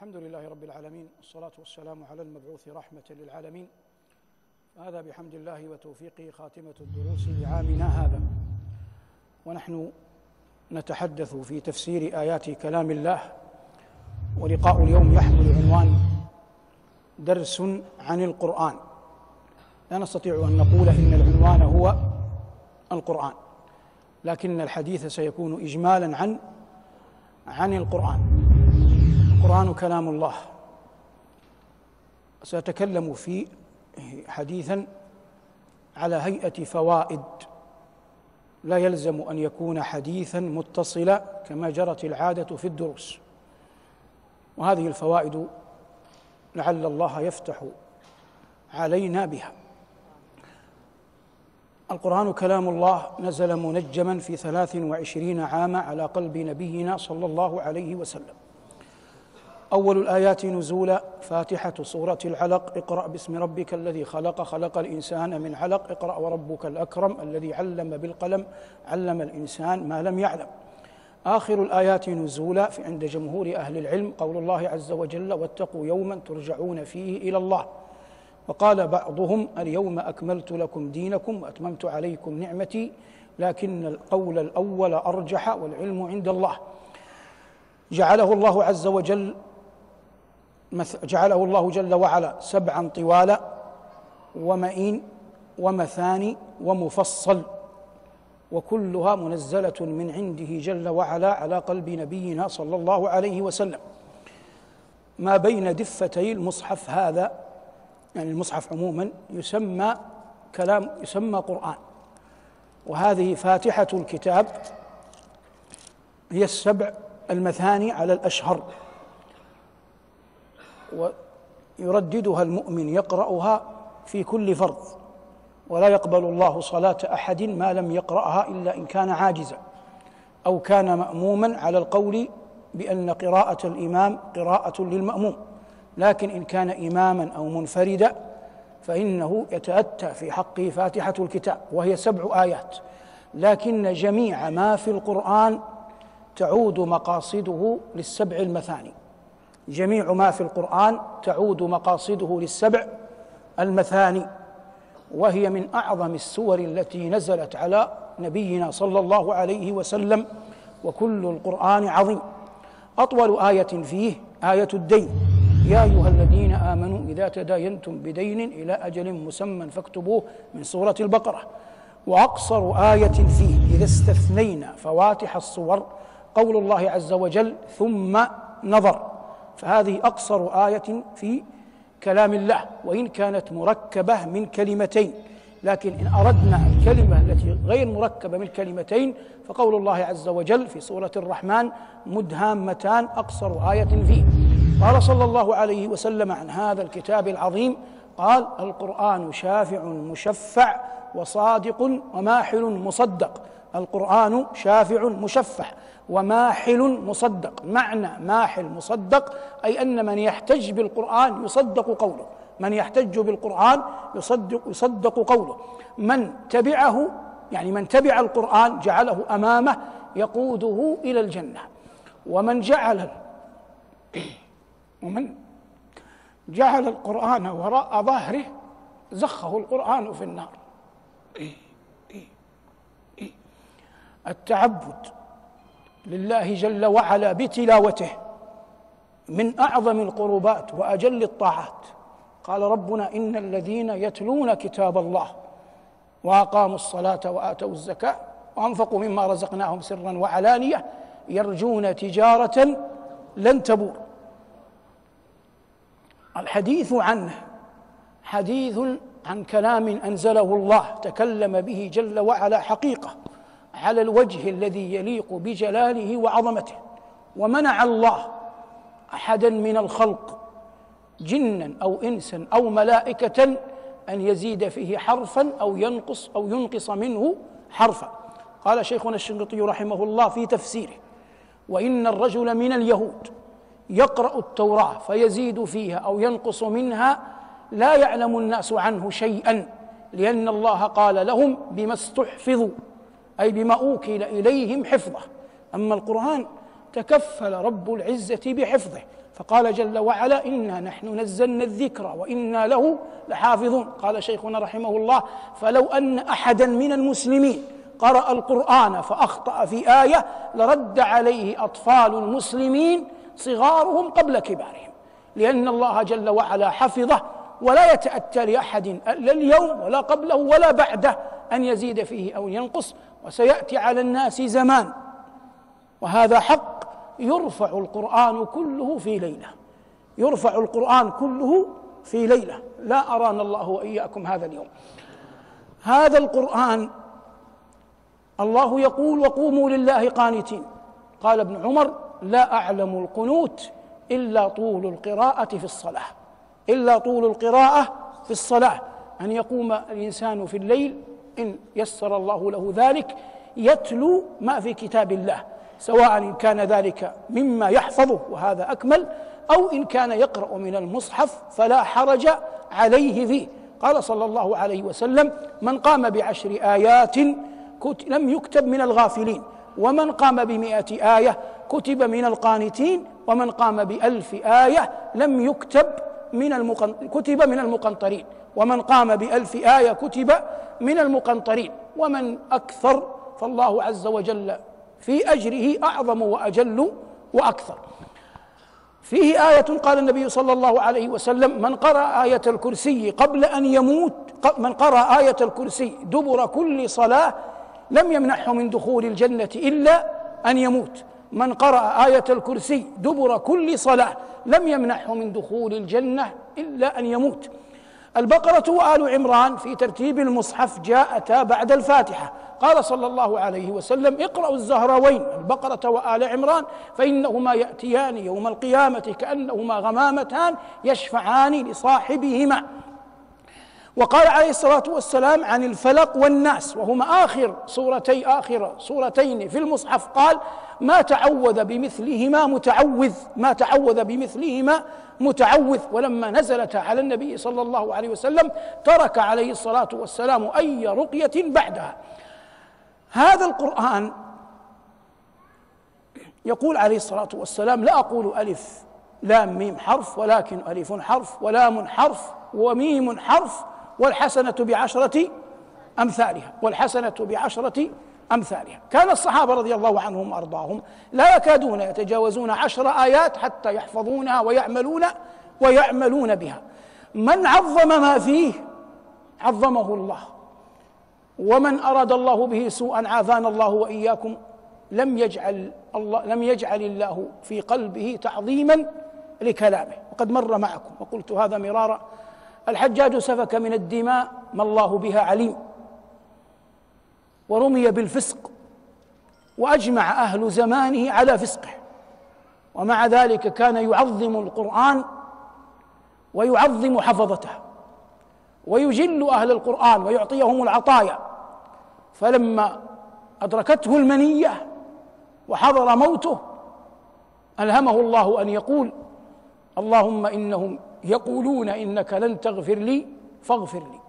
الحمد لله رب العالمين والصلاة والسلام على المبعوث رحمة للعالمين. هذا بحمد الله وتوفيقه خاتمة الدروس لعامنا هذا. ونحن نتحدث في تفسير آيات كلام الله ولقاء اليوم يحمل عنوان درس عن القرآن. لا نستطيع أن نقول إن العنوان هو القرآن لكن الحديث سيكون إجمالا عن عن القرآن. القرآن كلام الله. سأتكلم في حديثا على هيئة فوائد. لا يلزم أن يكون حديثا متصلا كما جرت العادة في الدروس. وهذه الفوائد لعل الله يفتح علينا بها. القرآن كلام الله نزل منجما في ثلاث وعشرين عاما على قلب نبينا صلى الله عليه وسلم. أول الآيات نزولا فاتحة سورة العلق. اقرأ باسم ربك الذي خلق. خلق الإنسان من علق. اقرأ وربك الأكرم الذي علم بالقلم. علم الإنسان ما لم يعلم. آخر الآيات نزولا عند جمهور أهل العلم. قول الله عز وجل واتقوا يوما ترجعون فيه إلى الله. وقال بعضهم اليوم أكملت لكم دينكم وأتممت عليكم نعمتي لكن القول الأول أرجح والعلم عند الله. جعله الله عز وجل جعله الله جل وعلا سبعا طوالا ومئين ومثاني ومفصل. وكلها منزلة من عنده جل وعلا على قلب نبينا صلى الله عليه وسلم. ما بين دفتي المصحف هذا يعني المصحف عموما يسمى كلام يسمى قرآن. وهذه فاتحة الكتاب هي السبع المثاني على الأشهر. ويرددها المؤمن يقرأها في كل فرض. ولا يقبل الله صلاة أحد ما لم يقرأها إلا إن كان عاجزا. أو كان مأموما على القول بأن قراءة الإمام قراءة للمأموم. لكن إن كان إماما أو منفردا فإنه يتأتى في حقه فاتحة الكتاب وهي سبع آيات. لكن جميع ما في القرآن تعود مقاصده للسبع المثاني. جميع ما في القرآن تعود مقاصده للسبع المثاني وهي من أعظم السور التي نزلت على نبينا صلى الله عليه وسلم وكل القرآن عظيم. أطول آية فيه آية الدين. يا أيها الذين آمنوا إذا تداينتم بدين إلى أجل مسمى فاكتبوه من سورة البقرة. وأقصر آية فيه إذا استثنينا فواتح الصور قول الله عز وجل ثم نظر. فهذه أقصر آية في كلام الله وإن كانت مركبة من كلمتين. لكن إن أردنا الكلمة التي غير مركبة من كلمتين فقول الله عز وجل في سورة الرحمن مدهامتان أقصر آية فيه قال صلى الله عليه وسلم عن هذا الكتاب العظيم قال القرآن شافع مشفع وصادق وماحل مصدق. القرآن شافع مشفح وماحل مصدق. معنى ماحل مصدق أي أن من يحتج بالقرآن يصدق قوله. من يحتج بالقرآن يصدق يصدق قوله. من تبعه يعني من تبع القرآن جعله أمامه يقوده إلى الجنة. ومن جعل ومن جعل القرآن وراء ظهره زخه القرآن في النار. التعبد لله جل وعلا بتلاوته من أعظم القربات وأجل الطاعات. قال ربنا إن الذين يتلون كتاب الله وأقاموا الصلاة وآتوا الزكاة وأنفقوا مما رزقناهم سرا وعلانية يرجون تجارة لن تبور. الحديث عنه حديث عن كلام أنزله الله تكلم به جل وعلا حقيقة. على الوجه الذي يليق بجلاله وعظمته. ومنع الله أحدا من الخلق جنا أو إنسا أو ملائكة أن يزيد فيه حرفا أو ينقص أو ينقص منه حرفا. قال شيخنا الشنقيطي رحمه الله في تفسيره وإن الرجل من اليهود يقرأ التوراة فيزيد فيها أو ينقص منها لا يعلم الناس عنه شيئا لأن الله قال لهم بما استحفظوا. أي بما أوكل إليهم حفظه. أما القرآن تكفل رب العزة بحفظه. فقال جل وعلا إنا نحن نزلنا الذكر وإنا له لحافظون. قال شيخنا رحمه الله فلو أن أحدا من المسلمين قرأ القرآن فأخطأ في آية لرد عليه أطفال المسلمين صغارهم قبل كبارهم. لأن الله جل وعلا حفظه ولا يتأتى لأحد لا اليوم ولا قبله ولا بعده أن يزيد فيه أو ينقص. وسيأتي على الناس زمان. وهذا حق يرفع القرآن كله في ليلة. يرفع القرآن كله في ليلة. لا أرانا الله وإياكم هذا اليوم. هذا القرآن الله يقول وقوموا لله قانتين. قال ابن عمر لا أعلم القنوت إلا طول القراءة في الصلاة. إلا طول القراءة في الصلاة. أن يقوم الإنسان في الليل إن يسر الله له ذلك يتلو ما في كتاب الله سواء إن كان ذلك مما يحفظه وهذا أكمل أو إن كان يقرأ من المصحف فلا حرج عليه فيه. قال صلى الله عليه وسلم من قام بعشر آيات لم يكتب من الغافلين ومن قام بمئة آية كتب من القانتين ومن قام بألف آية لم يكتب من المقن... كتب من المقنطرين. ومن قام بألف آية كتب من المقنطرين ومن أكثر فالله عز وجل في أجره أعظم وأجل وأكثر. فيه آية قال النبي صلى الله عليه وسلم من قرأ آية الكرسي قبل أن يموت من قرأ آية الكرسي دبر كل صلاة لم يمنحه من دخول الجنة إلا أن يموت. من قرأ آية الكرسي دبر كل صلاة لم يمنحه من دخول الجنة إلا أن يموت. البقرة وآل عمران في ترتيب المصحف جاءتا بعد الفاتحة. قال صلى الله عليه وسلم اقرأوا الزهراوين البقرة وآل عمران فإنهما يأتيان يوم القيامة كأنهما غمامتان يشفعان لصاحبهما. وقال عليه الصلاة والسلام عن الفلق والناس وهما آخر سورتي آخر سورتين في المصحف قال ما تعوذ بمثلهما متعوذ ما تعوذ بمثلهما متعوذ ولما نزلت على النبي صلى الله عليه وسلم ترك عليه الصلاة والسلام أي رقية بعدها. هذا القرآن يقول عليه الصلاة والسلام لا أقول ألف لام ميم حرف ولكن ألف حرف ولام حرف وميم حرف والحسنة بعشرة أمثالها والحسنة بعشرة أمثالها. كان الصحابة رضي الله عنهم وأرضاهم لا يكادون يتجاوزون عشر آيات حتى يحفظونها ويعملون ويعملون بها. من عظم ما فيه عظمه الله. ومن أراد الله به سوءا عافانا الله وإياكم. لم يجعل الله لم يجعل الله في قلبه تعظيما لكلامه. وقد مر معكم وقلت هذا مرارا. الحجاج سفك من الدماء. ما الله بها عليم. ورمي بالفسق وأجمع أهل زمانه على فسقه. ومع ذلك كان يعظم القرآن ويعظم حفظته ويجل أهل القرآن ويعطيهم العطايا. فلما أدركته المنية وحضر موته ألهمه الله أن يقول اللهم إنهم يقولون إنك لن تغفر لي فاغفر لي.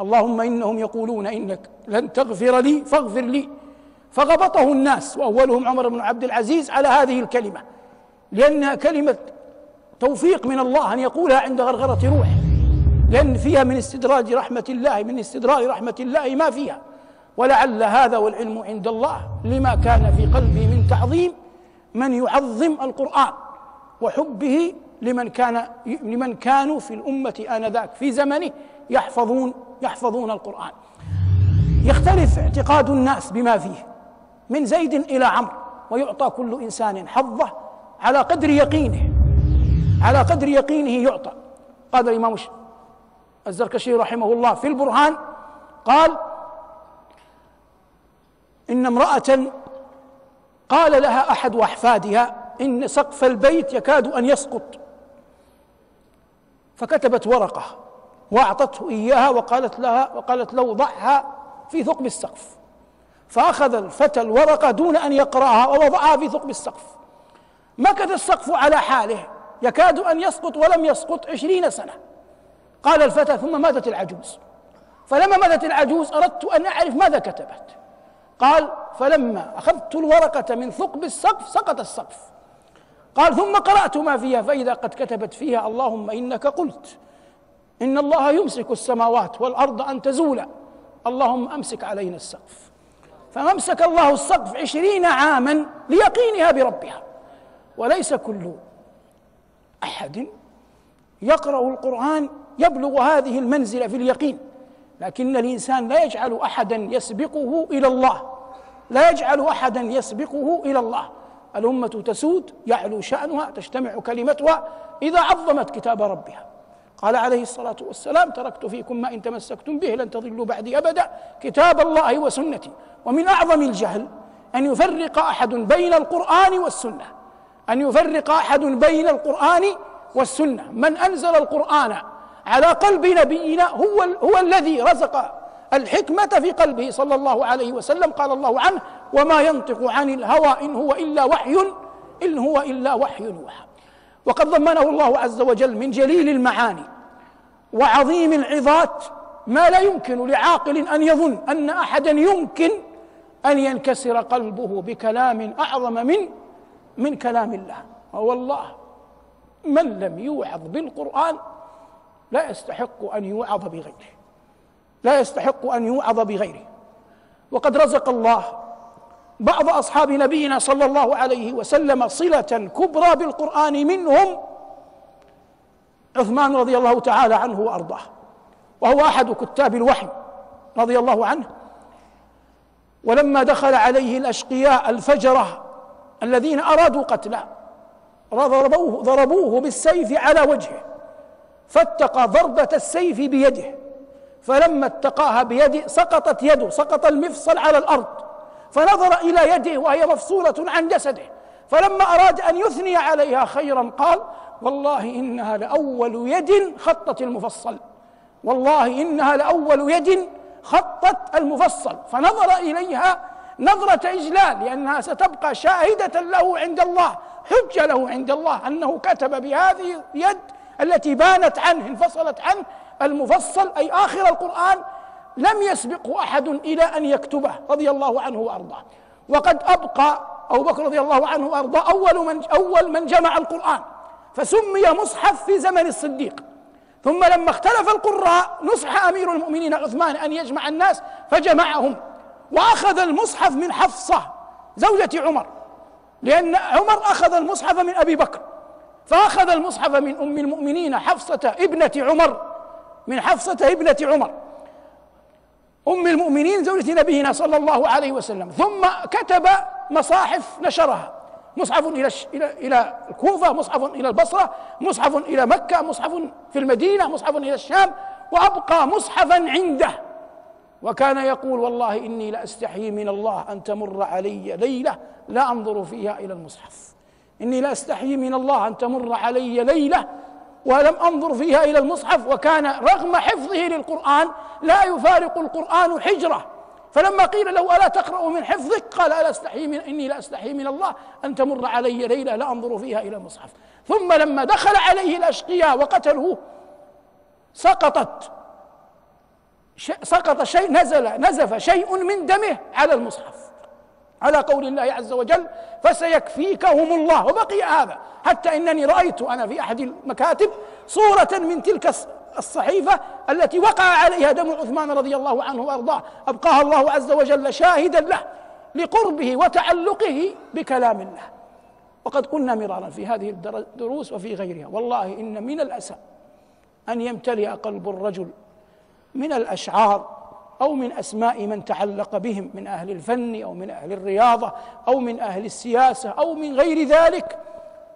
اللهم إنهم يقولون إنك لن تغفر لي فاغفر لي. فغبطه الناس وأولهم عمر بن عبد العزيز على هذه الكلمة لأنها كلمة توفيق من الله أن يقولها عند غرغرة روحه. لأن فيها من استدراج رحمة الله من استدراج رحمة الله ما فيها. ولعل هذا والعلم عند الله لما كان في قلبي من تعظيم من يعظم القرآن وحبه لمن كان لمن كانوا في الأمة آنذاك في زمنه. يحفظون يحفظون القرآن. يختلف اعتقاد الناس بما فيه. من زيد إلى عمرو ويعطى كل إنسان حظه على قدر يقينه. على قدر يقينه يعطى. قال الإمام الزركشي رحمه الله في البرهان قال إن امرأة قال لها أحد أحفادها إن سقف البيت يكاد أن يسقط. فكتبت ورقة. وأعطته إياها وقالت لها وقالت له ضعها في ثقب السقف. فأخذ الفتى الورقة دون أن يقرأها ووضعها في ثقب السقف. مكث السقف على حاله. يكاد أن يسقط ولم يسقط عشرين سنة. قال الفتى ثم ماتت العجوز. فلما ماتت العجوز أردت أن أعرف ماذا كتبت. قال فلما أخذت الورقة من ثقب السقف سقط السقف. قال ثم قرأت ما فيها فإذا قد كتبت فيها اللهم إنك قلت. إن الله يمسك السماوات والأرض أن تزولا اللهم أمسك علينا السقف. فأمسك الله السقف عشرين عاما ليقينها بربها. وليس كل أحد يقرأ القرآن يبلغ هذه المنزلة في اليقين. لكن الإنسان لا يجعل أحدا يسبقه إلى الله. لا يجعل أحدا يسبقه إلى الله. الأمة تسود يعلو شأنها تجتمع كلمتها إذا عظمت كتاب ربها. قال عليه الصلاة والسلام تركت فيكم ما إن تمسكتم به لن تضلوا بعدي أبدا كتاب الله وسنتي. ومن أعظم الجهل أن يفرق أحد بين القرآن والسنة. أن يفرق أحد بين القرآن والسنة. من أنزل القرآن على قلب نبينا هو هو الذي رزق الحكمة في قلبه صلى الله عليه وسلم. قال الله عنه وما ينطق عن الهوى إن هو إلا وحي إن هو إلا وحي يوحى وقد ضمنه الله عز وجل من جليل المعاني. وعظيم العظات ما لا يمكن لعاقل أن يظن أن أحدا يمكن أن ينكسر قلبه بكلام أعظم من من كلام الله. والله من لم يوعظ بالقرآن لا يستحق أن يوعظ بغيره لا يستحق أن يوعظ بغيره. وقد رزق الله بعض أصحاب نبينا صلى الله عليه وسلم صلة كبرى بالقرآن منهم عثمان رضي الله تعالى عنه وأرضاه. وهو أحد كتاب الوحي رضي الله عنه. ولما دخل عليه الأشقياء الفجرة الذين أرادوا قتله ضربوه ضربوه بالسيف على وجهه فاتقى ضربة السيف بيده. فلما اتقاها بيده سقطت يده سقط المفصل على الأرض. فنظر إلى يده وهي مفصولة عن جسده. فلما أراد أن يثني عليها خيرا قال والله إنها لأول يد خطت المفصل. والله إنها لأول يد خطت المفصل. فنظر إليها نظرة إجلال لأنها ستبقى شاهدة له عند الله حجة له عند الله أنه كتب بهذه اليد التي بانت عنه انفصلت عنه المفصل أي آخر القرآن لم يسبقه أحد إلى أن يكتبه رضي الله عنه وأرضاه. وقد أبقى أبو بكر رضي الله عنه وأرضاه أول من أول من جمع القرآن. فسمي مصحف في زمن الصديق. ثم لما اختلف القراء نصح أمير المؤمنين عثمان أن يجمع الناس فجمعهم. وأخذ المصحف من حفصة زوجة عمر لأن عمر أخذ المصحف من أبي بكر. فأخذ المصحف من أم المؤمنين حفصة ابنة عمر من حفصة ابنة عمر. أم المؤمنين زوجة نبينا صلى الله عليه وسلم. ثم كتب مصاحف نشرها. مصحف إلى إلى إلى الكوفة مصحف إلى البصرة مصحف إلى مكة مصحف في المدينة مصحف إلى الشام وأبقى مصحفا عنده. وكان يقول والله إني لأستحيي من الله أن تمر علي ليلة لا أنظر فيها إلى المصحف. إني لأستحيي من الله أن تمر علي ليلة ولم أنظر فيها إلى المصحف. وكان رغم حفظه للقرآن لا يفارق القرآن حجرة. فلما قيل له ألا تقرأ من حفظك؟ قال ألا أستحي من إني لا أستحي من الله أن تمر علي ليلة لا أنظر فيها إلى المصحف. ثم لما دخل عليه الأشقياء وقتلوه سقطت سقط شيء نزل نزف شيء من دمه على المصحف. على قول الله عز وجل فسيكفيكهم الله. وبقي هذا. حتى إنني رأيت أنا في أحد المكاتب صورة من تلك الصحيفة التي وقع عليها دم عثمان رضي الله عنه وأرضاه. أبقاها الله عز وجل شاهدا له لقربه وتعلقه بكلام الله. وقد قلنا مرارا في هذه الدروس وفي غيرها. والله إن من الأسى أن يمتلئ قلب الرجل من الأشعار أو من أسماء من تعلق بهم من أهل الفن أو من أهل الرياضة أو من أهل السياسة أو من غير ذلك.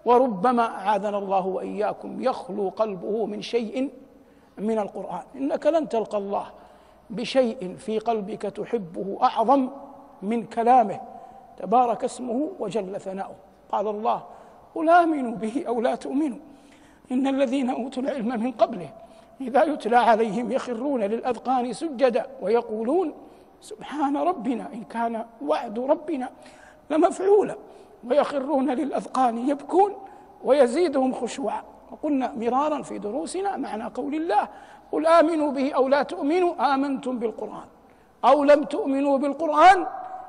وربما أعاذنا الله وإياكم يخلو قلبه من شيء من القرآن. إنك لن تلقى الله بشيء في قلبك تحبه أعظم من كلامه. تبارك اسمه وجل ثناؤه. قال الله قل آمنوا به أو لا تؤمنوا. إن الذين أوتوا العلم من قبله إذا يتلى عليهم يخرون للأذقان سجدا ويقولون سبحان ربنا إن كان وعد ربنا لمفعولا ويخرون للأذقان يبكون ويزيدهم خشوعا. وقلنا مرارا في دروسنا معنى قول الله قل آمنوا به أو لا تؤمنوا آمنتم بالقرآن أو لم تؤمنوا بالقرآن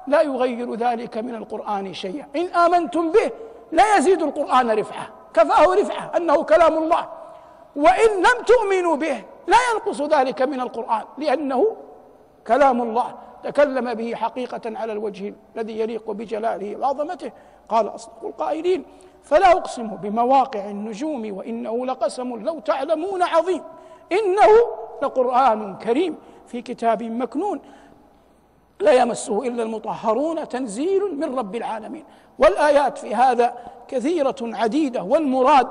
لا يغير ذلك من القرآن شيئا. إن آمنتم به لا يزيد القرآن رفعة كفاه رفعة أنه كلام الله. وإن لم تؤمنوا به لا ينقص ذلك من القرآن لأنه كلام الله. تكلم به حقيقة على الوجه الذي يليق بجلاله وعظمته. قال أصدق القائلين فلا أقسم بمواقع النجوم وإنه لقسم لو تعلمون عظيم. إنه لقرآن كريم في كتاب مكنون. لا يمسه إلا المطهرون تنزيل من رب العالمين. والآيات في هذا كثيرة عديدة والمراد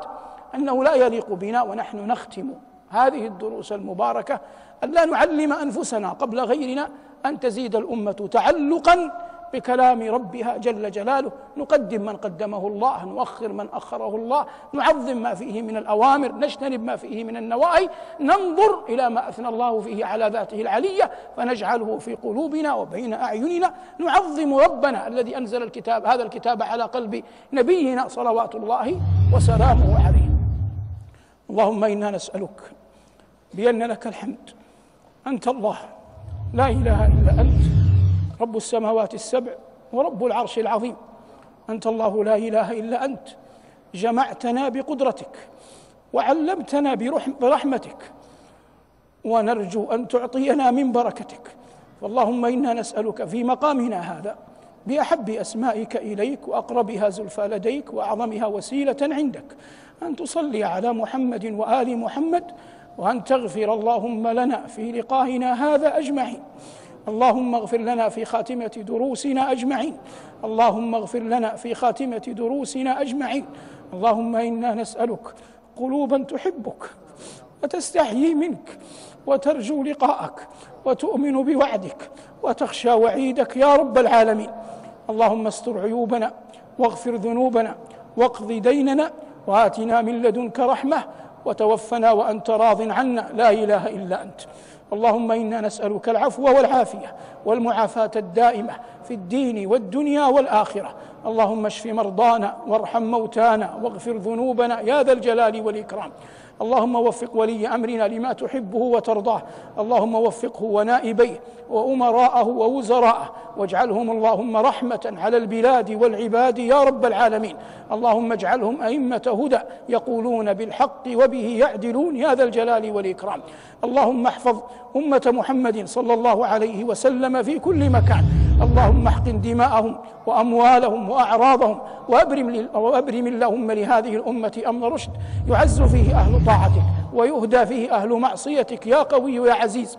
أنه لا يليق بنا ونحن نختم هذه الدروس المباركة. أن لا نعلم أنفسنا قبل غيرنا أن تزيد الأمة تعلقا بكلام ربها جل جلاله. نقدم من قدمه الله نؤخر من أخره الله نعظم ما فيه من الأوامر نجتنب ما فيه من النواهي ننظر إلى ما أثنى الله فيه على ذاته العلية فنجعله في قلوبنا وبين أعيننا. نعظم ربنا الذي أنزل الكتاب هذا الكتاب على قلب نبينا صلوات الله وسلامه عليه. اللهم إنا نسألك بأن لك الحمد. أنت الله. لا إله إلا أنت. رب السماوات السبع ورب العرش العظيم. أنت الله لا إله إلا أنت. جمعتنا بقدرتك وعلمتنا برحمتك. ونرجو أن تعطينا من بركتك. فاللهم إنا نسألك في مقامنا هذا بأحب أسمائك إليك وأقربها زلفى لديك وأعظمها وسيلة عندك. أن تصلي على محمد وآل محمد. وأن تغفر اللهم لنا في لقائنا هذا أجمعين. اللهم اغفر لنا في خاتمة دروسنا أجمعين. اللهم اغفر لنا في خاتمة دروسنا أجمعين. اللهم إنا نسألك قلوبا تحبك وتستحيي منك وترجو لقاءك وتؤمن بوعدك وتخشى وعيدك يا رب العالمين. اللهم استر عيوبنا واغفر ذنوبنا واقض ديننا وآتنا من لدنك رحمة وتوفنا وأنت راض عنا. لا إله إلا أنت. اللهم إنا نسألك العفو والعافية والمعافاة الدائمة في الدين والدنيا والآخرة. اللهم اشف مرضانا وارحم موتانا واغفر ذنوبنا يا ذا الجلال والإكرام. اللهم وفق ولي أمرنا لما تحبه وترضاه. اللهم وفقه ونائبيه. وأمراءه ووزراءه. واجعلهم اللهم رحمة على البلاد والعباد يا رب العالمين. اللهم اجعلهم أئمة هدى يقولون بالحق وبه يعدلون. يا ذا الجلال والإكرام. اللهم احفظ أمة محمد صلى الله عليه وسلم في كل مكان. اللهم احقن دماءهم وأموالهم وأعراضهم وأبرم وأبرم اللهم لهذه الأمة أمن رشد. يعز فيه أهل طاعتك ويهدى فيه أهل معصيتك. يا قوي يا عزيز.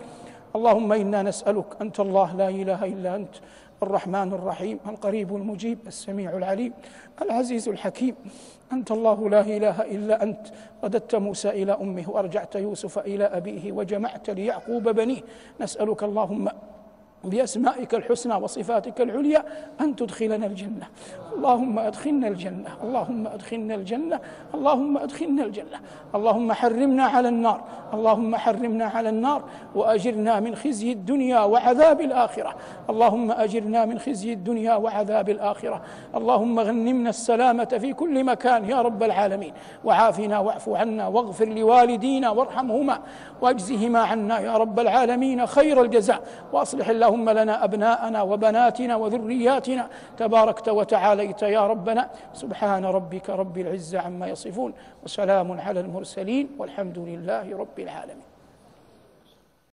اللهم إنا نسألك أنت الله لا إله إلا أنت الرحمن الرحيم القريب المجيب السميع العليم العزيز الحكيم أنت الله لا إله إلا أنت رددت موسى إلى أمه وأرجعت يوسف إلى أبيه وجمعت ليعقوب بنيه نسألك اللهم بأسمائك الحسنى وصفاتك العليا أن تدخلنا الجنة. اللهم أدخلنا الجنة. اللهم أدخلنا الجنة. اللهم أدخلنا الجنة. اللهم حرمنا على النار. اللهم حرمنا على النار. وأجرنا من خزي الدنيا وعذاب الآخرة. اللهم أجرنا من خزي الدنيا وعذاب الآخرة. اللهم غنمنا السلامة في كل مكان يا رب العالمين. وعافنا واعف عنا واغفر لوالدينا وارحمهما. واجزهما عنا يا رب العالمين خير الجزاء. وأصلح الله اللهم لنا أبناءنا وبناتنا وذرياتنا تباركت وتعاليت يا ربنا سبحان ربك رب العزة عما يصفون وسلام على المرسلين والحمد لله رب العالمين